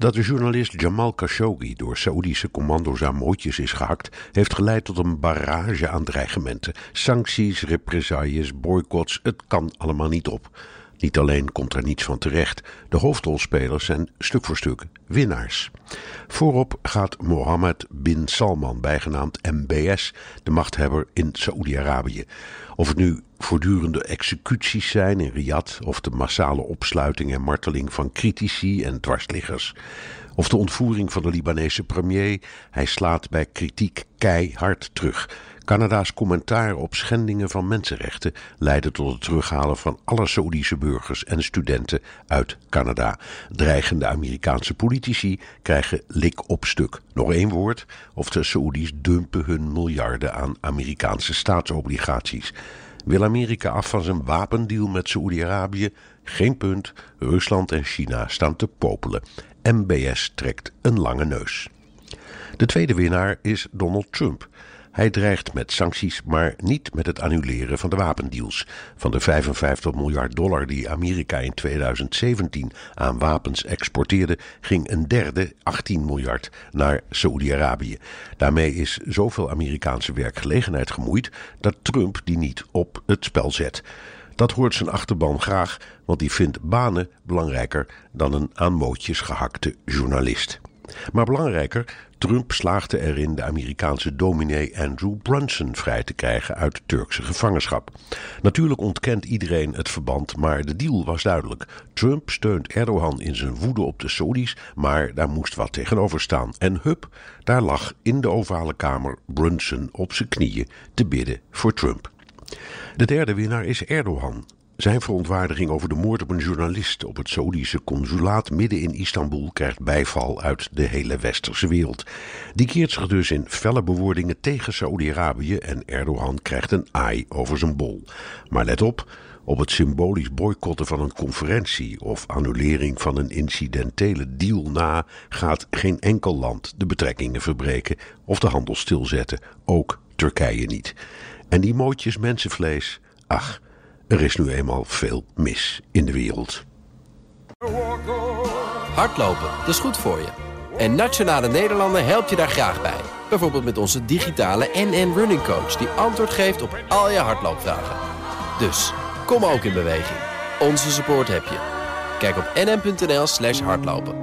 Dat de journalist Jamal Khashoggi door Saoedische commando's aan mootjes is gehakt, heeft geleid tot een barrage aan dreigementen. Sancties, represailles, boycotts, het kan allemaal niet op. Niet alleen komt er niets van terecht, de hoofdrolspelers zijn stuk voor stuk winnaars. Voorop gaat Mohammed bin Salman, bijgenaamd MBS, de machthebber in Saoedi-Arabië. Of het nu voortdurende executies zijn in Riyadh, of de massale opsluiting en marteling van critici en dwarsliggers. Of de ontvoering van de Libanese premier, hij slaat bij kritiek keihard terug. Canada's commentaar op schendingen van mensenrechten leidde tot het terughalen van alle Saoedische burgers en studenten uit Canada. Dreigende Amerikaanse politici krijgen lik op stuk. Nog één woord, of de Saoedi's dumpen hun miljarden aan Amerikaanse staatsobligaties. Wil Amerika af van zijn wapendeal met Saoedi-Arabië? Geen punt. Rusland en China staan te popelen. MBS trekt een lange neus. De tweede winnaar is Donald Trump. Hij dreigt met sancties, maar niet met het annuleren van de wapendeals. Van de 55 miljard dollar die Amerika in 2017 aan wapens exporteerde, ging een derde, 18 miljard, naar Saoedi-Arabië. Daarmee is zoveel Amerikaanse werkgelegenheid gemoeid dat Trump die niet op het spel zet. Dat hoort zijn achterban graag, want die vindt banen belangrijker dan een aan mootjes gehakte journalist. Maar belangrijker, Trump slaagde erin de Amerikaanse dominee Andrew Brunson vrij te krijgen uit Turkse gevangenschap. Natuurlijk ontkent iedereen het verband, maar de deal was duidelijk. Trump steunt Erdogan in zijn woede op de Saudis, maar daar moest wat tegenover staan. En hup, daar lag in de ovale kamer Brunson op zijn knieën te bidden voor Trump. De derde winnaar is Erdogan. Zijn verontwaardiging over de moord op een journalist op het Saoedische consulaat midden in Istanbul krijgt bijval uit de hele westerse wereld. Die keert zich dus in felle bewoordingen tegen Saoedi-Arabië en Erdogan krijgt een aai over zijn bol. Maar let op, op het symbolisch boycotten van een conferentie of annulering van een incidentele deal na gaat geen enkel land de betrekkingen verbreken of de handel stilzetten, ook Turkije niet. En die mootjes mensenvlees, ach, er is nu eenmaal veel mis in de wereld. Hardlopen, dat is goed voor je. En Nationale Nederlanden helpt je daar graag bij. Bijvoorbeeld met onze digitale NN Running Coach... die antwoord geeft op al je hardloopvragen. Dus, kom ook in beweging. Onze support heb je. Kijk op nn.nl slash hardlopen.